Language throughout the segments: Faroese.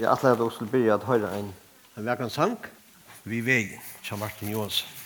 Jeg atleide oss til å begynne at høyre en. En verkan sang, vi vei, som Martin Johansson.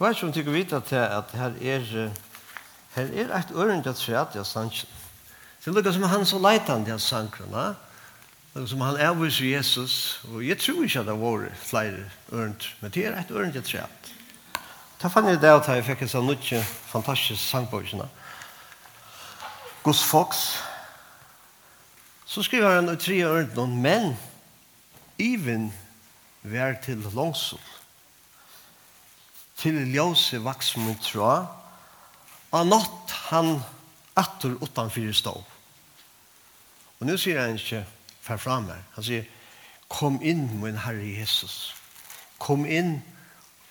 Jeg vet ikke om dere vet at, at her er, her er et ørende at seg av sannsyn. Det lukker som han så leitende av sankrene, og som han er hos Jesus, og jeg tror ikke at det var flere ørende, men det er et ørende at seg Ta fann jeg det at jeg fikk en sånn nødvendig fantastisk sangbøkene. Gus Fox. Så skriver han i tre ørende, men even vær til langsål til ljøse vaksen i tro, og nått han atter utanfyr stå. Og nu sier han ikke fer fram her. Han sier, kom inn, min Herre Jesus. Kom inn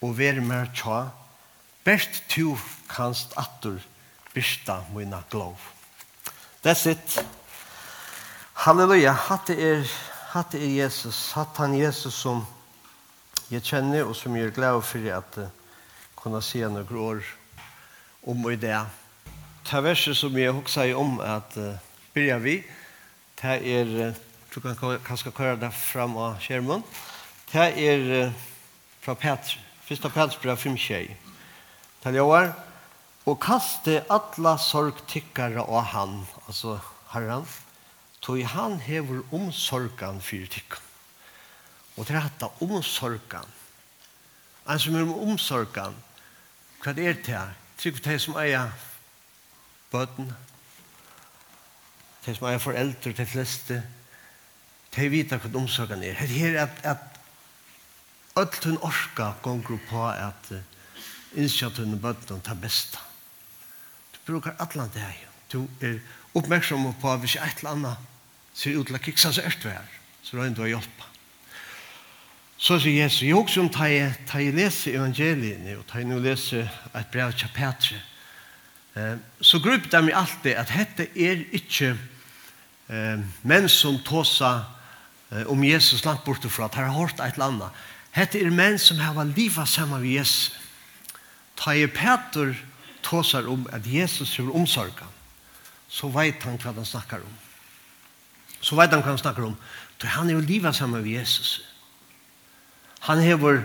og vær med tja. Bert tu kanst atter byrsta mina glov. That's it. Halleluja. Hatte er, hatte er Jesus. Hatt han Jesus som jeg kjenner og som jeg er glad for at uh, kunna se några år om och i det. Det verset som jag också säger om att uh, börja vi. Det är, du kan kanske köra det fram av skärmen. Det är uh, från Petr, första Petr brev 5 tjej. Det är Og kaste alla sorgtikkare av han, altså herran, tog han hever omsorgan för tickare. Og til dette omsorgan. en som er omsorgan, Hva er det her? Trygg for de som eier bøten, de som eier foreldre, de fleste, de vet hva omsorgen er. Det her er at, at alt hun orka gonger på at uh, innskjatt hun bøten tar besta. Du brukar atlan det her. Du er oppmerksom på hvis et eller annet ser ut til å kiksa så er du her. Så røyner du å hjelpe. Så sier Jesus, jeg også om ta jeg, ta jeg leser evangeliene, og ta jeg nå leser et brev til Petre, så grupp de meg alltid at dette er ikke eh, menn som tåsa eh, om Jesus langt bortifra, at her har hørt et eller annet. Hette er menn som har livet sammen med Jesus. Ta jeg Peter tåsar om at Jesus er omsorga, så vet han hva han snakker om. Så vet han hva han snakker om. Så han er jo livet sammen med Jesus. Han hever,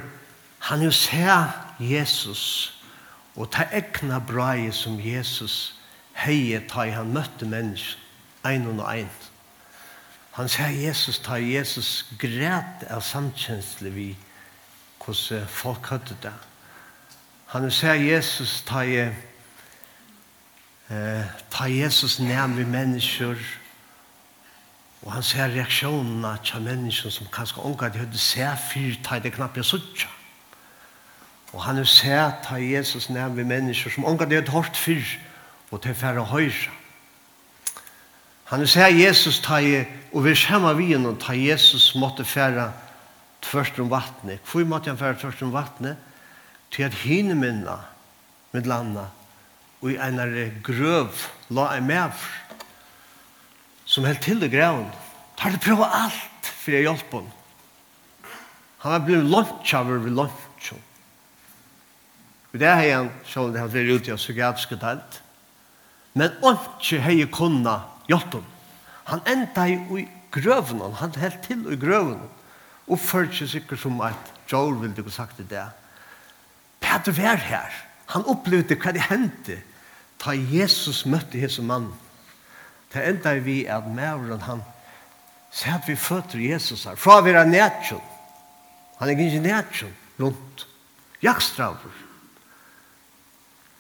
han hever seg Jesus og ta ekna brai som Jesus heie ta i han møtte mennesk, ein og ein. Han sier Jesus ta Jesus græt av samkjensle vi hvordan folk hadde det. Han sier Jesus ta i eh, ta Jesus nærmere mennesker og Og han ser reaksjonene til mennesker som kanskje omgår de høyde se til det knappe jeg suttja. Og han har sett til Jesus nærme mennesker som omgår de hadde hørt fyrt og til færre høyre. Han har sett Jesus til og vi skjemmer vi henne, til Jesus måtte færre tvørst om vattnet. Hvor måtte han færre tvørst om vattnet? Til at hinne minna, med landa, og i en grøv, la en medfra som helt til det greven, tar det prøve alt for å hjelpe henne. Han har blivit lunsjaver ved lunsjon. Og det har han, så det har vært ute i psykiatriske telt. Men ikke har jeg kunnet hjelpe henne. Han enda i grøven, han helt til i grøven. Og følte seg sikkert som at Joel ville ikke sagt det der. Peter var her. Han opplevde hva det hendte da Jesus møtte Jesu mannen det enda vi at mævren han sett vi føtter Jesus her. Fra vi er nætsjon. Han er ikke nætsjon rundt. Jakstraver.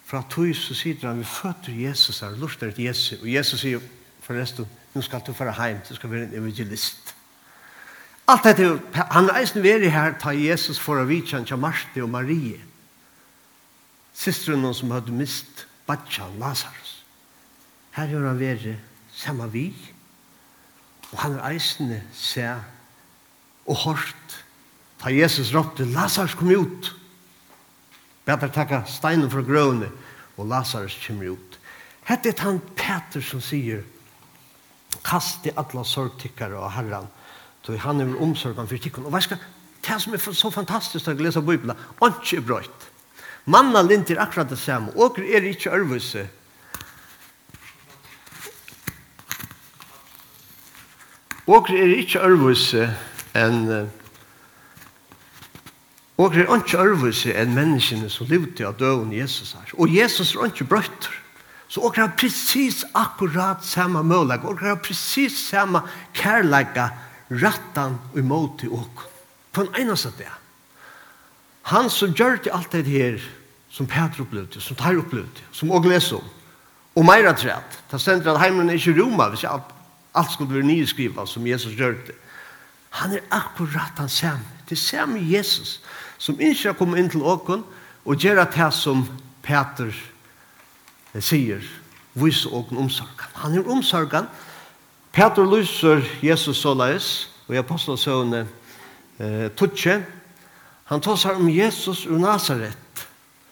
Fra tog så sier han vi føtter Jesus her. Lortar et Jesus. Og Jesus sier forresten, nu skal du fara heim, du skal være en evangelist. Allt dette, han reisen veri her, ta Jesus for å vite han til Marte og Marie. Sisteren som hadde mist Batja Lazarus. Her gjør han veri saman vi, og han er eisende se og hårdt, ta Jesus råpte, Lazarus kom ut. Bedre takka steinen fra grøvene, og Lazarus kommer ut. Hette er han Peter som sier, kast i alla sorgtikkere og herran, så han er omsorgen for tikkene. Og hva det som er så fantastisk å lese Bibelen, ikke er brøyt. Manna lintir akkurat det samme, og er ikke ærvise, Og er ikke ørvise enn Og er ikke ørvise enn menneskene som levde av døven Jesus her. Og Jesus er ikke brøtter. Så og er precis akkurat samme mølag. Og er precis samme kærlega rattan imot til åker. På en eneste det. Han som gjør til alt det her, som Peter opplevde, som Tar opplevde, som åker leser om. Og meira træt. Det stender at heimene er ikke Roma, hvis jeg Allt skulle være nyskrivet som Jesus gjør det. Han er akkurat han samme. Det er samme Jesus som ikke har kommet inn til åken og gjør at det som Peter sier viser åken omsorgen. Han er omsorgen. Peter lyser Jesus såleis og i apostelsøvne eh, Tutsche. Han tar om Jesus ur Nazaret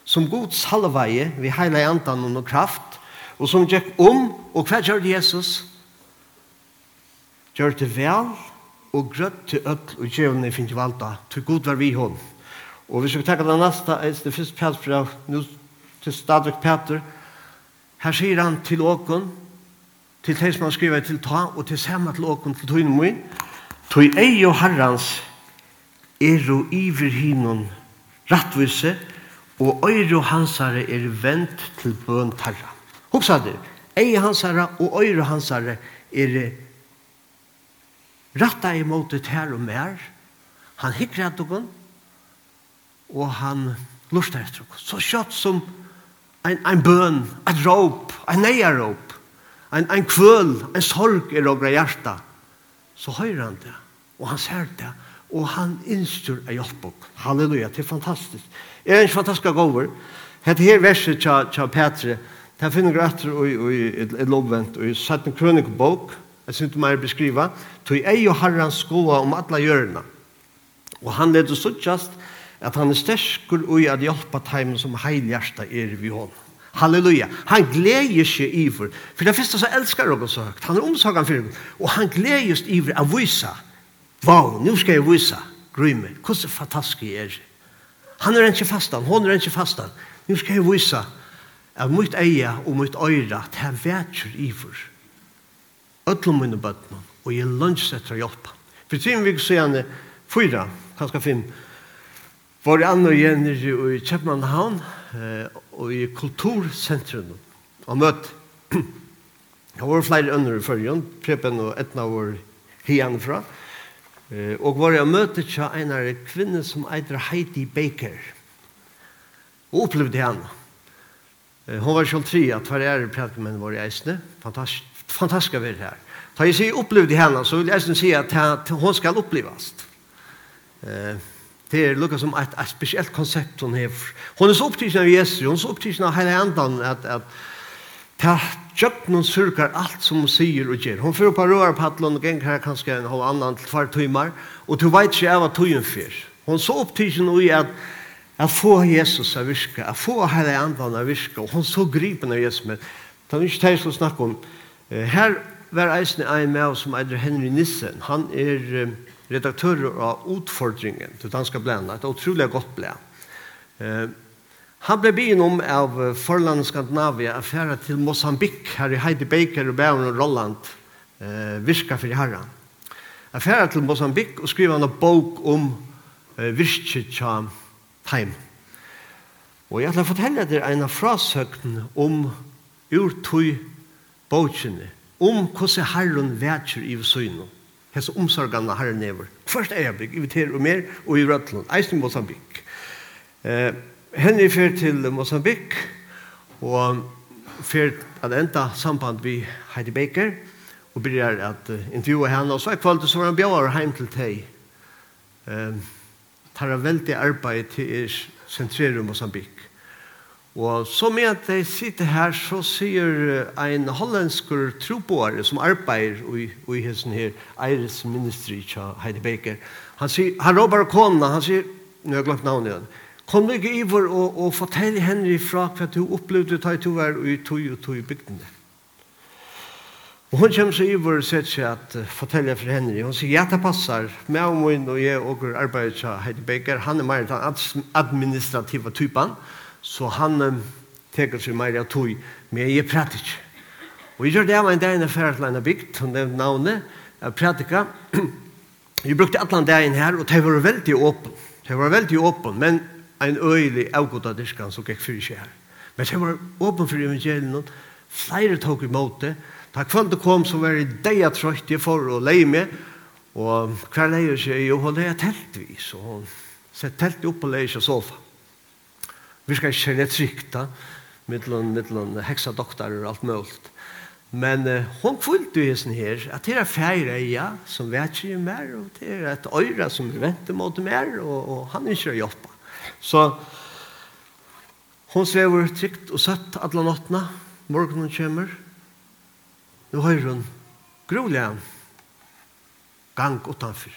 som god salveie ved heile andan og kraft og som gikk om og hva gjør Jesus? Jesus? gjør det vel og grøtt til ødel og djevne finner valda, til god var vi hånd. Og hvis vi tenker det neste, er det første pelsbrev, nå til Stadvik Peter, her sier han til åken, til de som han skriver til ta, og til samme til åken til tøyne min, tøy ei og herrans, er og iver hinon rattvise, og øyre hansare er vent til bøn tarra. Hopsa det, ei hansare og øyre hansare er vent ratta imot det her og mer. Han hikker at dere, og han lustar etter dere. Så kjøtt som en, en bøn, et råp, ein neia råp, en, en kvøl, en sorg i rågra hjerta. Så høyrer han det, og han ser det, og han innstyr ei hjelpbok. Halleluja, det er fantastisk. Det er en fantastisk gåver. Hette her verset til Petre, det finner vi i, i, i, i lovvent, og i 17 kronikbok, Jeg synes man beskriva, tog ei og herran skoa om alla hjørna. Og han leder suttjast at han er sterskur ui at hjelpa teimen som heilhjersta er vi hon. Halleluja. Han gleder seg iver. For det første så elskar han så høyt. Han er omsagan for det. Og han gleder seg iver av vysa. Wow, nu skal jeg vysa. Grymme. Hvordan fantastisk er det? Han er ikke fastan. Hon er ikke fastan. Nu skal jeg vysa. Av mitt eia og mitt øyra. Det er vetjur iver öllum mine bøtnum, og jeg lønns etter å hjelpa. For tiden vi så fyra, kanskje fem, var jeg andre igjen i Kjøpmannhavn, og i kultursentrum, og møtt. Jeg var flere under i førjen, Preben og Etna var hian fra, og var jeg møte til en av kvinne som eitir Heidi Baker, og opplevde henne. Hon var selv tri at hver er pratet med henne var i eisne, fantastisk fantastiska vi här. Ta jag säger i henne så vill jag sen säga att hon ska upplevas. Eh det är lukar som ett, et speciellt koncept hon har. Hun är så upptagen av Jesus, hun er så upptagen av hele andan at, at ta jöknen surkar allt som hun sier och ger. Hon får på atlan og ganger här kanske en halv annan til två timmar och du vet inte vad tøyen för. Hun er så upptagen i att att få Jesus att virke, att få hele andan att virke, och hon så gripen av Jesus. Men det er inte det jeg skal snakke om Her var eisen ein med oss som eider Henry Nissen. Han er redaktør av Utfordringen til Danska blenda. et utrolig godt Eh Han ble byen om av forlandet Skandinavia affæra til Mosambik her i Heidi Baker og Bæren og Rolland virka for herra. Affæra til Mosambik og skriva han en bok om virketja time. Og jeg ætla å fortelle dere en av frasøkten om urtøy bókene om hvordan herren vetjer i søgnen. Hese omsorgene herren never. Først er jeg bygg, inviterer og mer, og i Rødland, eisen i Mosambik. Eh, Henry fer til Mosambik, og fer at enda samband vi Heidi Baker, og begynner at uh, intervjua henne, og så er kvalitet som han bjør heim til teg. Um, tar en veldig arbeid til er sentrerum Mosambik. Og så med at jeg sitter her, så sier en hollandsker troboare som arbeider i, i hessen her, Eiris Ministry, tja, Heidi Baker. Han sier, han råber kona, han sier, nå har jeg glemt navnet igjen, kom ikke iver og, og fortell henne fra hva du opplevde da du var i tog og tog i bygdene. Og hun kommer så iver og sier seg at uh, fortell jeg for henne. Hun sier, ja, det passer. Med og min og jeg og arbeider til Heidi Baker, han er mer den administrativa typen. Så han um, teker seg mer av tog, men jeg prater ikke. Og jeg gjør det av en dag i Færdelene bygd, hun nevnte navnet, jeg prater ikke. Jeg brukte alle dagen her, og det var veldig åpen. Det var veldig åpen, men en øyelig avgått av diskan som gikk fyrir seg her. Men det var åpen for evangelien, flere tok imot det. Da kvöldet kom, så var det deg jeg trøyt, jeg for å leie med, og hver leie seg, jo, hun leie telt vi, så hun sett telt opp og leie seg sofa. Vi skal ikke det trykta, mittlån, mittlån, heksa doktorer og alt mulig. Men uh, hon fullt jo hessen her, at det er færre ja, som vet ikke mer, og det er et øyre som venter mot mer, og, og han er ikke å hjelpe. Så hon svever trygt og søtt alle nattene, morgenen kommer, nå hører hun, grolig han, gang utenfor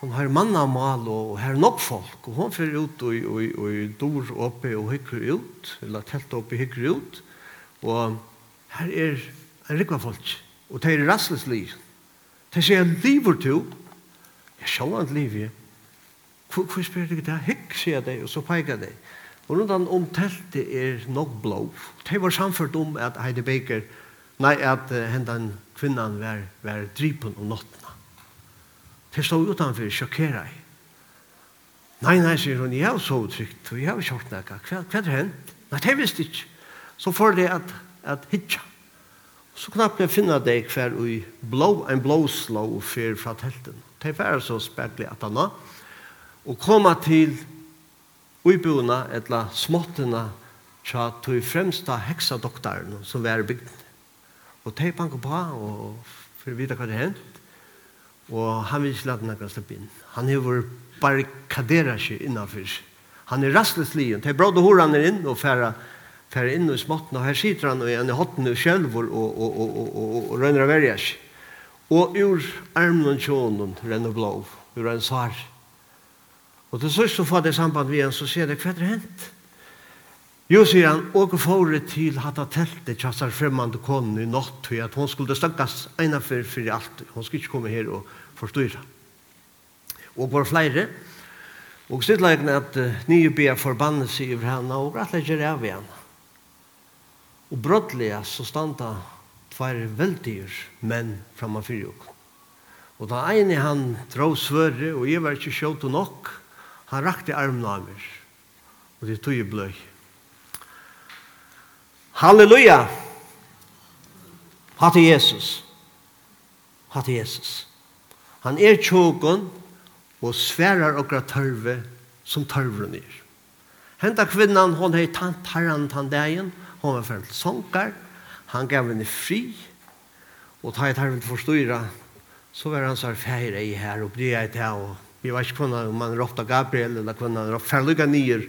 hon har manna mal og her nok folk og hon fer ut og og og dor oppe og hyggur ut eller telt oppe hyggur ut og her er en rikva folk og tær er rastløs liv sé ein livur to ja sjá ein liv ja kvar kvar dig der hykk sé dei og så peikar dei og rundan om teltet er nok blå Tei var samført om at Heidi Baker nei at hendan kvinnan var var dripen om natten Det stod utanfor, sjokkera jeg. Nei, nei, sier hun, jeg har så trygt, og jeg har kjort nekka. Hva, hva er det hent? Nei, det visste ikke. Så får det at, at hitja. Så knappt jeg finner deg hver ui blå, en blåslå fyr fra telten. Det var så speklig at han og koma til uibuene, etla småttene, tja tog fremsta heksadoktaren som var i bygden. Og de banker på, og for å vite hva det hent, Og han vil ikke lade noen slippe inn. Han har vært barrikadera seg innanfor. Han er rastløs livet. Det er bra da hvor han inn og færa, færa inn i småtten. Og her sitter han og han er hotten og selv og, og, og, og, og, og, og rønner av verja seg. Og ur armen og tjånen renner blå. Ur en svar. Og til sørst så får det samband vi igjen, så sier det hva er det hent? Jo, sier han, og fåre til hatt av teltet kjassar fremmande konen i natt, tog at hon skulle stakkas eina for fyrir alt. Hon skulle ikke komme her og forstyrra. Og var flere, og stidleggen at uh, nye bia forbannet seg over henne, og rett og av igjen. Og brottlega så standa tvær veldigur menn framme fyrir jo. Og da ene han drå svøre, og jeg var ikke sjått nok, han rakte armen av meg, og det tog i bløy. Halleluja! Hatt Jesus. Hatt Jesus. Han er tjokken og sverar okra tørve som tørvren er. Henta kvinnan, hon hei tant herran tant degen, hon var fyrir sånkar, han gav henne fri, og ta et hervet forstyrra, så var han sær feir ei her, og bli eit til, og vi var ikke kvinna om man råpta Gabriel, eller kunna råpta ferluga nyer,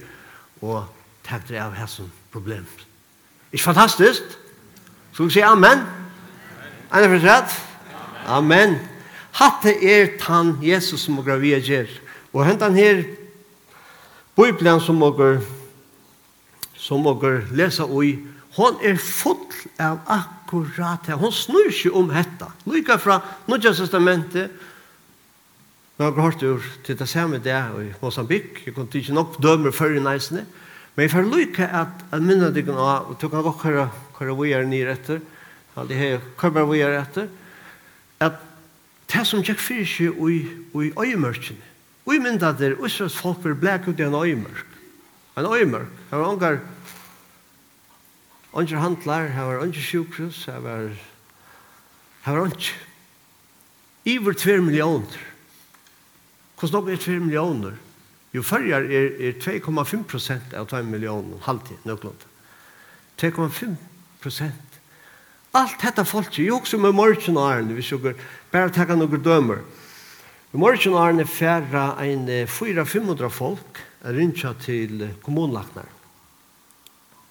og takk det av hesson problemet. Ikke fantastisk? Så vi sier amen? Amen. Er det Amen. Hatte er tann Jesus som og vi er Og hentan her Bibelen som og som og lesa oi, hon er full av akkurat her. Hon snur seg om hetta. Lyka fra Nudja testamentet, Men jeg har hørt ur til det samme det i Mosambik. Jeg kunne ikke nok døme før i næsene. Men jeg får lykke at jeg minner deg nå, og tog av dere hva vi er nye etter, og det er hva vi er etter, at det som jeg fyrir seg i i øyemørkene, og jeg minner at det er Israels folk blir blek ut i en øyemørk. En øyemørk. Det var unger, unger handlar, det var unger sjukhus, det var, det var unger. Iver 2 millioner. Hvordan er 2 millioner? Jo, färger är, är 2,5 procent av 2 miljoner halvtid, nöklund. 2,5 procent. Allt detta folk, jo också med morgonaren, vi såg bara tacka några dömer. I morgonaren är färra en 400-500 folk är rinja till kommunlagnar.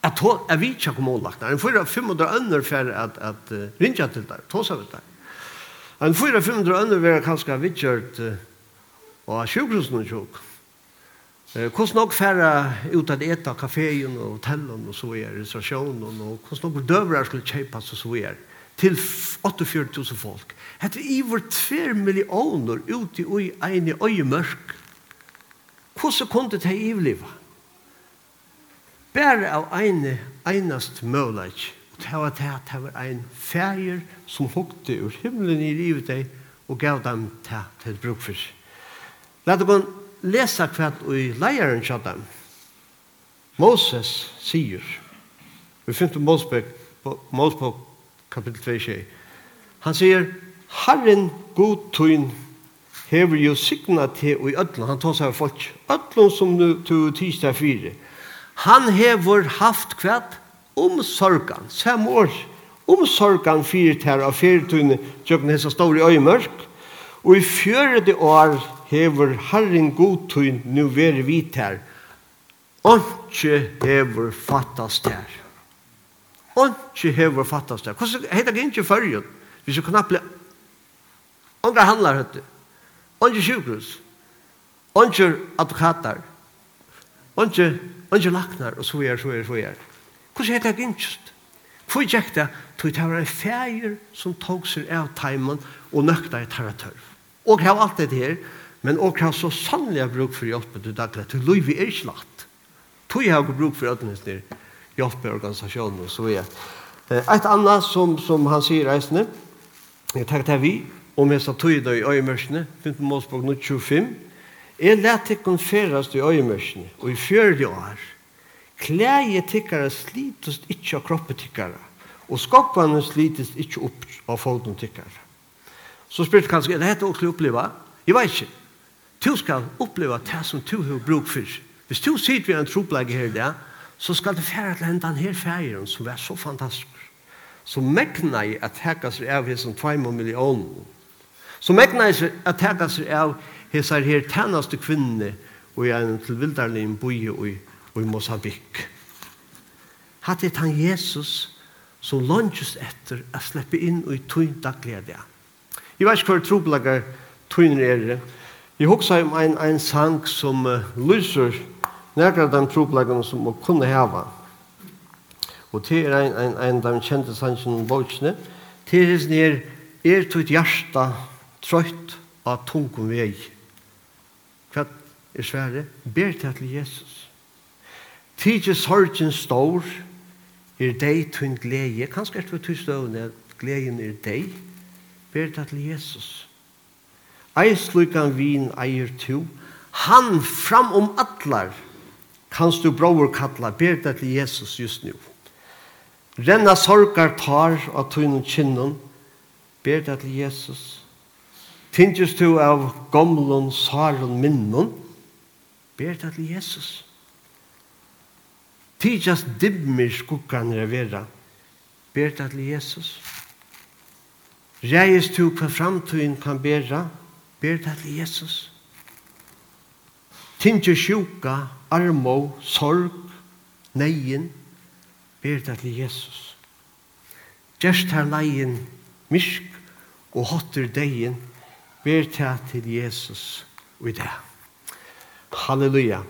Att tog är vet inte kommunlagnar, en 400-500 önder färre att, att uh, rinja till där, ta sig där. En 400-500 under är kanske vidgjort uh, och sjukhusen och sjukhusen Hvordan nok færre ut at eta kaféen og hotellen og så er restaurasjonen og hvordan nok døvere skulle kjøpes og så er til 48 000 folk. Hette i vår 2 millioner ute i ene øyemørk. Hvordan kunne det ivliva? Bare av ene enast mulighet, Og det var det at det var en ferie som hukte ur himmelen i livet deg og gav dem til, til brukfyr. La det gå lesa kvart i leiren kjadam. Moses sier, vi finner Mosebøk, Mosebøk kapitel 2, tjei. han sier, Herren god tøyn hever jo signa til i ødlen, han tar seg av folk, ødlen som nu til tisdag fire, han hever haft kvart omsorgan, sem år, omsorgan fire tær av fyrtøyne, tjøkken hessa stor i øymørk, og i fjørede år, hever Herren godtun nu veri vit her. Onkje hever fattast her. Onkje hever fattast her. Hvordan heter det ikke førjen? Vi skal knapt bli Ongar handlar høtte. Ongar sjukhus. Ongar advokatar. Ongar, ongar laknar, og så er, så er, så er. Hvordan heter det ikke? Hvor gikk det? Tog det var en feir som tog seg av teimen og nøkta i terratørv. Og her var alt det her, Men og har så sannelig har bruk for hjelp til daglig. Til liv er ikke lagt. Tog har bruk for ødelnesner hjelp i organisasjonen og så videre. Et annet som, som han sier reisende, jeg tar til vi, om jeg sa tog i øyemørsene, 15 målspråk 25, jeg lærte ikke ferast i øyemørsene, og i 40 år, klæje tikkere slitest ikke av kroppet tikkere, og skoppene slitest ikke opp av foten tikkere. Så spyrt kanskje, er det dette å oppleva? Jeg vet ikke. Du skal oppleva det som du har bruk for. Hvis du sitter ved en troplegge her der, så skal det fære til henne denne færen som er så fantastisk. Så mekna i at hekka seg av hesson 2 millioner. Så mekna i at hekka seg av hessar her tænaste kvinne og i en tilvildarlig boi og i Mosambik. Hatt er han Jesus som lunges etter å slippe inn og i tøyn daglige det. Jeg vet ikke hva trobelager tøyner er det, Jeg husker om en, en sang som uh, lyser nærkere av de tropleggene som må kunne hava. Og til er en, en, en av de kjente sangen om bøkene. Til er sånn her, er tutt hjärsta trøyt av tungum vei. Hva er svære? Ber til til Jesus. Tidje sorgen stor, er deg tunn glede. Kanskje er det tutt støvne, gleden er deg. Ber til til Jesus. Jesus Ein slukan vin eier tu, han fram om atlar, kanst du bror kalla, ber det til Jesus just nu. Renna sorgar tar av tunnen kinnon, ber det til Jesus. Tinges du av gomlun saron, minnun ber det til Jesus. Tidjas dimmer skukkan vera, ber det til Jesus. Reis du hva framtiden kan bera, ber det til Jesus. Tinge sjuka, armo, sorg, neien, ber det til Jesus. Gjerst her leien, mysk og hotter deien, ber det til Jesus og i det. Halleluja.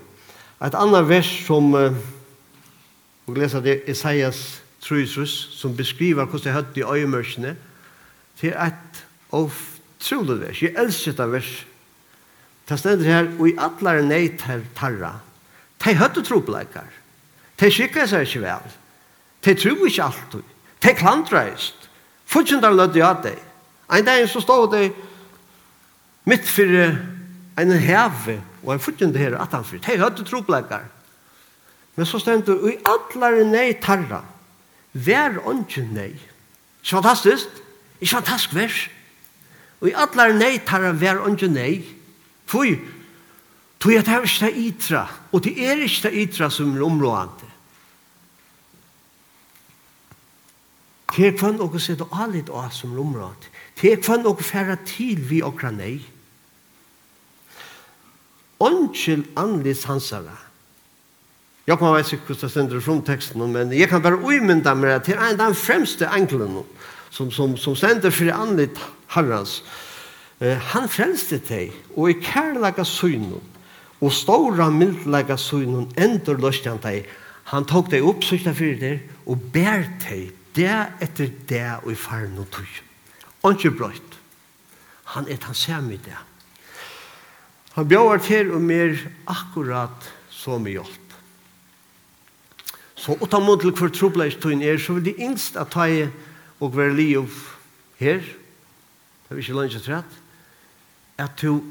Et annet vers som uh, og lesa det Isaias Truisus som beskriver hvordan det høtte i øyemørsene til et of utrolig vers. Jeg elsker dette vers. Det stender her, og i atler nei til tarra. De høtte trobleikar. De skikker seg ikke vel. De tror ikke alltid. De klantreist. Fortjent av lødde av deg. En dag så stod de midt for en heve og en fortjent her at han fyrt. De høtte trobleikar. Men så stender og i atler nei tarra. Vær ånden nei. Ikke fantastisk. Ikke fantastisk vers. Og i allar nei tar ver vær onge nei. Fui, Tu jeg tar ikke det og det er ikke det ytra som er områdende. Det er kvann og sitte alit av som er områdende. Det er kvann og færa til vi okra nei. Ongen anlis hansara. Jeg kan veis ikke hvordan det stender fra teksten, men jeg kan bare uimynda meg til en av de fremste englene som, som, som stender for anlit herrans. Han frelste deg, og i kærlega synen, og ståra mildlega synen, endur løst han deg. Han tok deg opp, sykta fyrir deg, og bær deg, det etter det, og i faren og tog. Anki brøyt. Han er han sem i det. Han bjør til og mer akkurat som i hjelp. Så åtta mot til hver trobleis tøyn er, så vil de yngst at ta og være liv her, det er ikke langt trett, at du,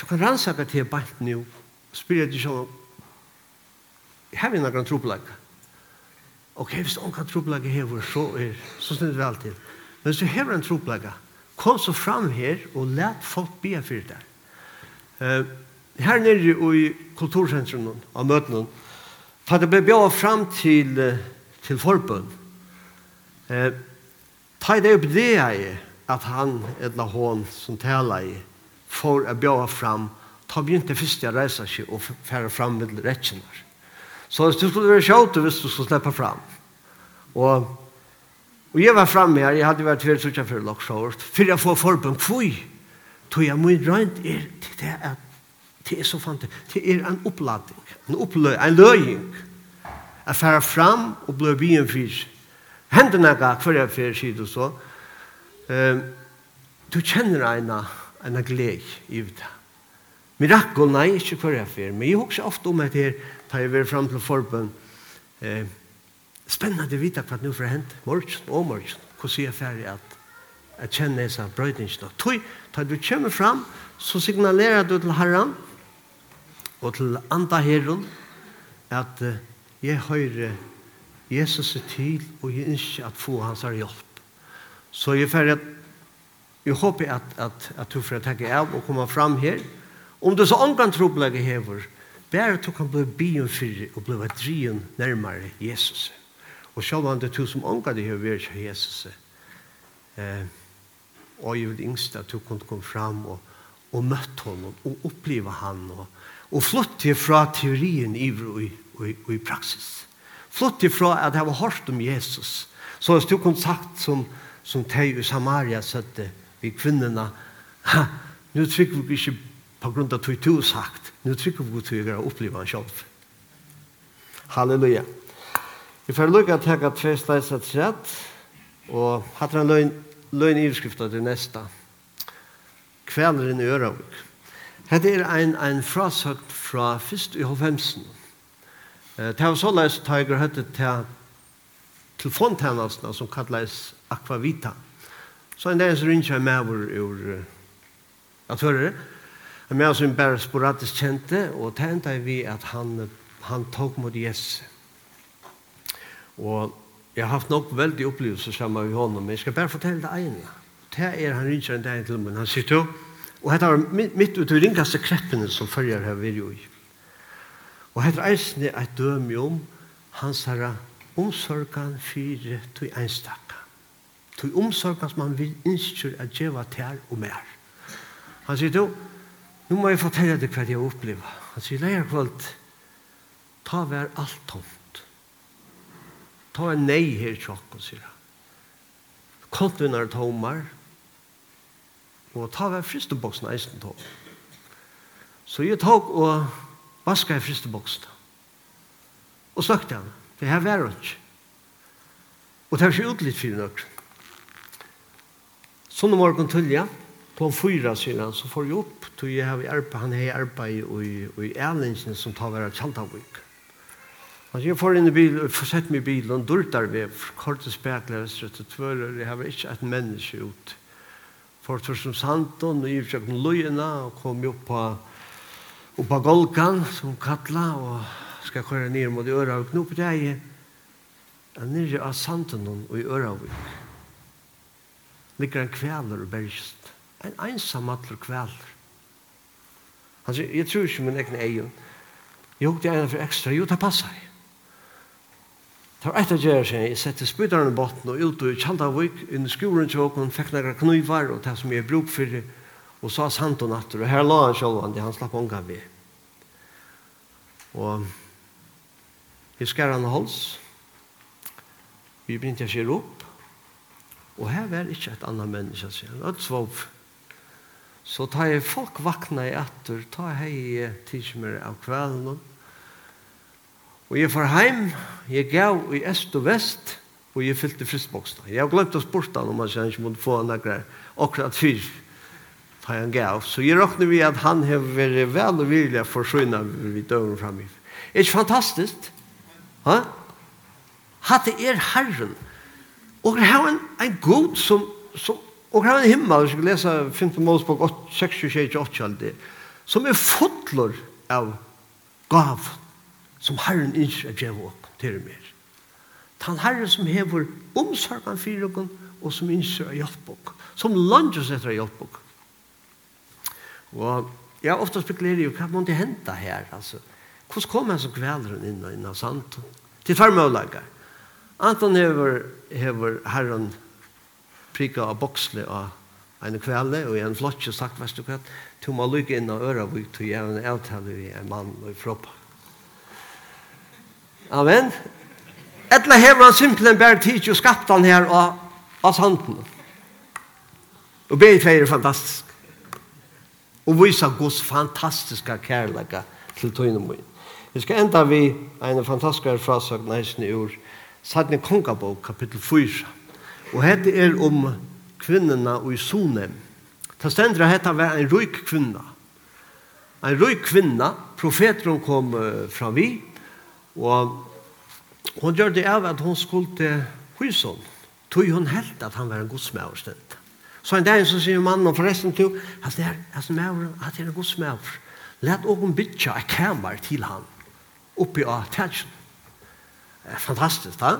du kan rannsaka til bant nu, og spyrir deg sjål, har vi noen troplegg? Ok, hvis du kan troplegg hever, så er, så snitt vi alltid. Men hvis du hever en troplegg, kom så fram her, og let folk bia fyrir der. Uh, her nere i kultursentrum av møtene, for det ble bjøret fram til, til forbund, eh, ta det opp det jeg er, at han eller hon som taler i får att bjöda fram ta begynte inte å reise seg sig och färra fram med rättsinnar. Så du skulle være tjaut hvis visst du skulle slippe fram. Och, och jag var framme her, jag hade varit tvärd så för lock short. För jag får forbund, kvui. Tog jag mye rønt er til det är det är så fantastisk, Det är en uppladdning, en oppløy, en løying, Att färra fram och bli bien fyrt. Händerna gav för jag fyrt och så. Um, du kjenner en en gled i det. Mirakel, nei, ikke hver jeg fyr, men jeg husker ofte om at her, da jeg var frem til forbund, eh, spennende å vite hva det nå får hent, morgen og morgen, hvordan jeg er ferdig at jeg kjenner disse brøydingene. Tøy, da du kommer frem, så signalerer du til herren og til andre herren at uh, jeg hører Jesus er til, og jeg ønsker at få hans hjelp. Så jeg får at jeg håper at, at, at du får takke av og komme fram her. Om du så omgang troblegge hever, bare du kan bli byen for og bli drien nærmere Jesus. Og selv om det du som omgang det hever er Jesus. Eh, og jeg vil yngste at du kunne komme fram og, og møtte honom og oppleve han og, og flytte fra teorien i, i, i, i praksis. Flytte fra at jeg har hørt om Jesus. Så hvis du kunne sagt som, som teg i Samaria søtte vi kvinnerna, ha, nu trykker vi ikke på grunn av tog tog sagt, nu trykker vi tog å oppleve han selv. Halleluja. Vi får lukka at jeg har tve steis et sett, og hatt en løgn, løgn iverskrifta til nesta. Kvelderen i Øravik. Hette er ein, ein frasøkt fra fyrst i hovhemsen. Det var så leis tiger høyde til telefontjenestene som kallades akvavita. Så en dag så rinner jeg med vår ur atfører. En med som bare sporadisk kjente, og tenkte vi at han, han tok mot Jesus. Og jeg har haft nok veldig opplevelser sammen med honom, men jeg skal bare fortelle det ene. Det er han rinner en dag til, men han sier til, og dette var mitt ut i ringaste kreppene som følger her vi jo i. Og dette er eisende et dømi om hans herra omsorgan fyrir tui einstakka til omsorgans man vil innskjør at djeva tær og mer. Han sier, du, nu må jeg fortelle deg hva jeg opplever. Han sier, leir kvalt, ta vær alt tomt. Ta en nei her tjokken, sier han. Kontvinar tomar, og ta vær fristeboksen eisen tom. Så jeg tok og vaska i fristeboksen. Og snakket han, det her vær ikke. Og det er ikke utlitt for noen. Sånn om morgen tullja, klom fyra sier han, så får jeg opp, tog jeg har arbeid, han har arbeid i, i Erlingsen som tar være Tjaldavik. Altså, jeg får inn i bilen, får sett meg i bilen, dørtar vi, kortet spekler, strøtte tvører, jeg har ikke et menneske ut. For tog som Santon, og i forsøkken løyene, og kom opp på, opp på Golkan, som kattla, og skal køre ned mot Øravik, nå på deg, nere av Santon og i Øravik ligger en kveler og bergst. En einsam atler kvelder. Han sier, jeg tror ikke min egen egen. Jo, det er en for ekstra. Jo, det passer jeg. Det var etter gjerne seg, jeg sette spydaren i botten og ut og kjaldavik inn i skolen til åkken, fikk nægra knuivar og det som jeg bruk for det, og sa sant og natter, og her la han selv, det han slapp ånga vi. Og jeg skar han hals, vi begynte å skjer opp, Og her var ikke et annet menneske, sier han. Ødt svov. Så ta jeg folk vakna i etter, ta hei tidsmer av kvelden. Og jeg får heim, jeg gav i est og vest, og jeg fyllte fristboksene. Jeg har glemt å sporta om man kjenner ikke måtte få en akkurat, akkurat fyr, ta jeg gav. Så jeg råkner vi at han har vært vel og vilja forsøgna vi døren fremme. Er ikke fantastisk? Ha? Hatt er herren. Og her er en, en god som, som og her er en himmel, jeg skal lese 5. Målsbok 6-28, som er fotler av gav som Herren ikke er djev opp til mer. Tan Herren som hever omsorgen for dere, og som ikke er hjelp oss, som landet etter hjelp oss. Og jeg har ofte spekulerer jo, hva må det hente her, altså? Hvordan kommer jeg som kvelder inn og inn i sant? Til tvær målager. Anton hever, hever herren prika av boksle av en kvelde, og i en og sagt, vet du hva, to må lykke inn av øra vik, to gjør en avtale i en mann og i froppa. Amen. Etla hever han simpelthen bare tid og skapt han her av, av sanden. Og be i er fantastisk. Og vise Guds fantastiske kærlighet til tøyne min. Vi skal enda vi en fantastisk frasøkning i ord Sadne Kongabok, kapittel 4. Og hette er om kvinnerne og i Sonem. Ta stendra hette var en røyk kvinna. En røyk kvinna, profeteren kom fra vi, og hun gjør det av at hun skulle til Huysson, tog hun helt at han var en godsmauer stedet. Så en dag så sier mannen forresten til, at det er, at det er, at det er en godsmauer. Let åkken bytja et kammer til han, oppi av tætsjen er fantastisk, da.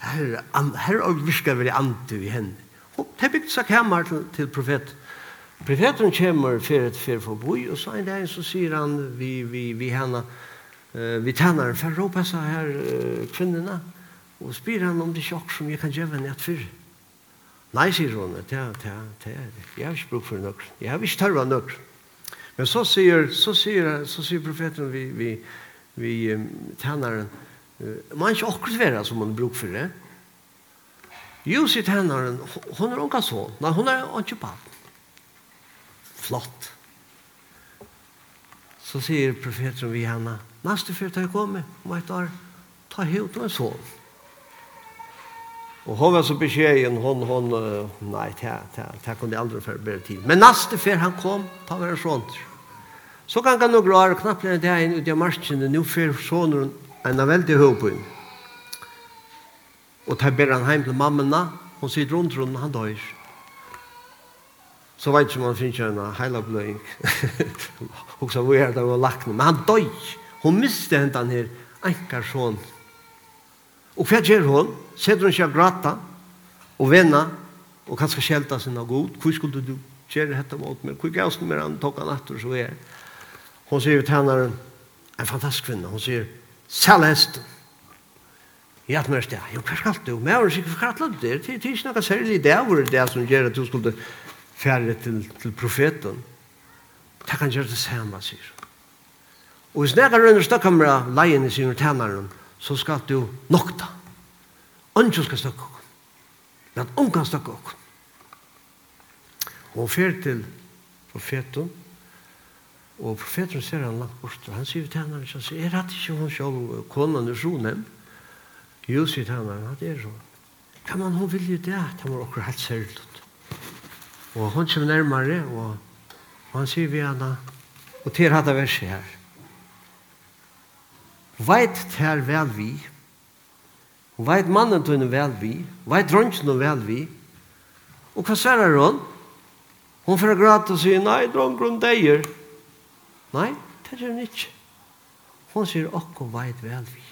Her, her virkar vi ante i henne. Og det er bygd seg hemmer til, til profet. Profeten kommer for et fyr for boi, og så en dag så sier han vi, vi, vi henne, uh, vi tænner for å råpe seg her uh, kvinnerne, og spyr han om det sjokk som jeg kan gjøre henne et fyr. Nei, sier hun, det er, det er, det er, jeg har ikke bruk for nøkker. Jeg har ikke tørre nøkker. Men så sier, så sier, så sier profeten vi, vi, vi tjänaren. Man er ikke akkurat være som man brukar for det. Jo, Jussi tjänaren, hun er unga sånn, nei, hun er ikke pappa. Flott. Så sier profeten vi henne, neste fyrt har jeg kommet om ett år, ta hit en sånn Og hon var så beskjeden, hon, hon, nei, det kunne jeg aldri aldrig bedre tid. Men neste fyrt han kom, ta var det sånt. Så kan han några år knappt när det här ut i marschen nå för sånne en av veldig høy på henne. Og tar ber han hem til mammorna. hun sitter rundt rundt, han dør. Så vet ikke om han finner en hela bløying. Og så var det där och. Men han dör. Hun miste henne den her, enkar sånn. Og hva gjør hun? hon? hun ikke sig och og och og kanskje kanske sin av god. Hvor skulle du gjøre dette mot meg? Hvor gavs du mig han tog han efter så er det. Hon sier til henne, en fantastisk kvinne, hon sier, Sæl hesten. Jeg hatt mørst, ja, jo, hva skal du? Men jeg var sikkert for kattel det. Det er ikke noe særlig det over det som gjør at du skulle fære til, til profeten. Det kan gjøre det samme, sier hun. Og hvis nægge rønner støkkamera leien i sine tænaren, så skal du nokta. Ønskjøn skal støkke okken. Men ungan støkke okken. Og hun fyrer til profeten, Og profeten ser han langt bort, og han sier til henne, han sier, er det ikke hun selv, konan er sonen? Jo, sier til henne, det er så. Hva man hun vil jo det, at var akkurat helt særlig. Og hun kommer nærmere, og, og han sier vi henne, og til hatt verset her. Veit ter vel vi, og veit mannen til henne vel vi, veit dronjen vel vi, og hva sverar hun? Hun får gråte og sier, nei, dronjen deier, Nei, det gjør hun ikke. Hun sier okko veit vel vi.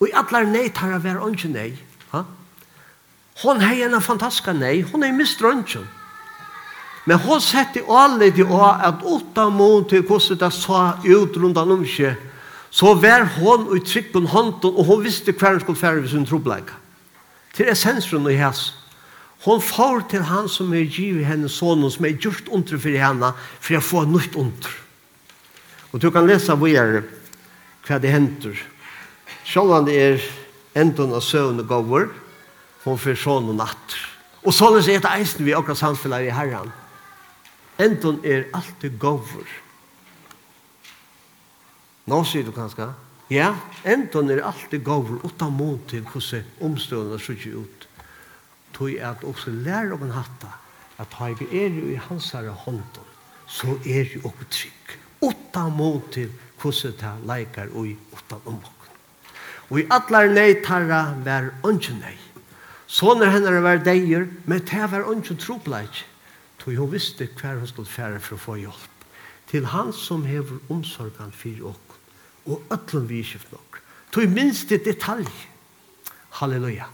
Og i allar nei tar jeg være åndsje nei. Ha? Hon hei en fantastisk nei, hon er mist røntgen. Men hon setter alle de å at åtta mån til hvordan det sa ut rundt om seg, så var hon i trykken hånden, og hon visste hver hun skulle fære ved sin trobleika. Til essensen i hans. Hon får til han som er givet henne sonen, som er gjort under for henne, for å få nytt under. Og du kan lese hvor er hva det henter. Selv om det er enden av søvn og gaver, hon får sånn og natt. Og sånn er det eisen vi akkurat samfunnet i herren. Enden er alltid gaver. Nå sier du kanskje, ja, enden er alltid gaver, og ta mån til hvordan omstående ser ut tog at også lærer om en hatta, at har jeg er jo i hans herre hånden, så er jo også trygg. Åtta mot til hvordan det leikar og i åtta om Og i atlar nei tarra var ønsken nei. Sånne henne var deier, men det var ønsken tropleik. Tog hun visste hver hun skulle fære for å få hjelp. Til han som hever omsorgan for oss, og øtlen vi skift nok. Tog minste detalj. Halleluja.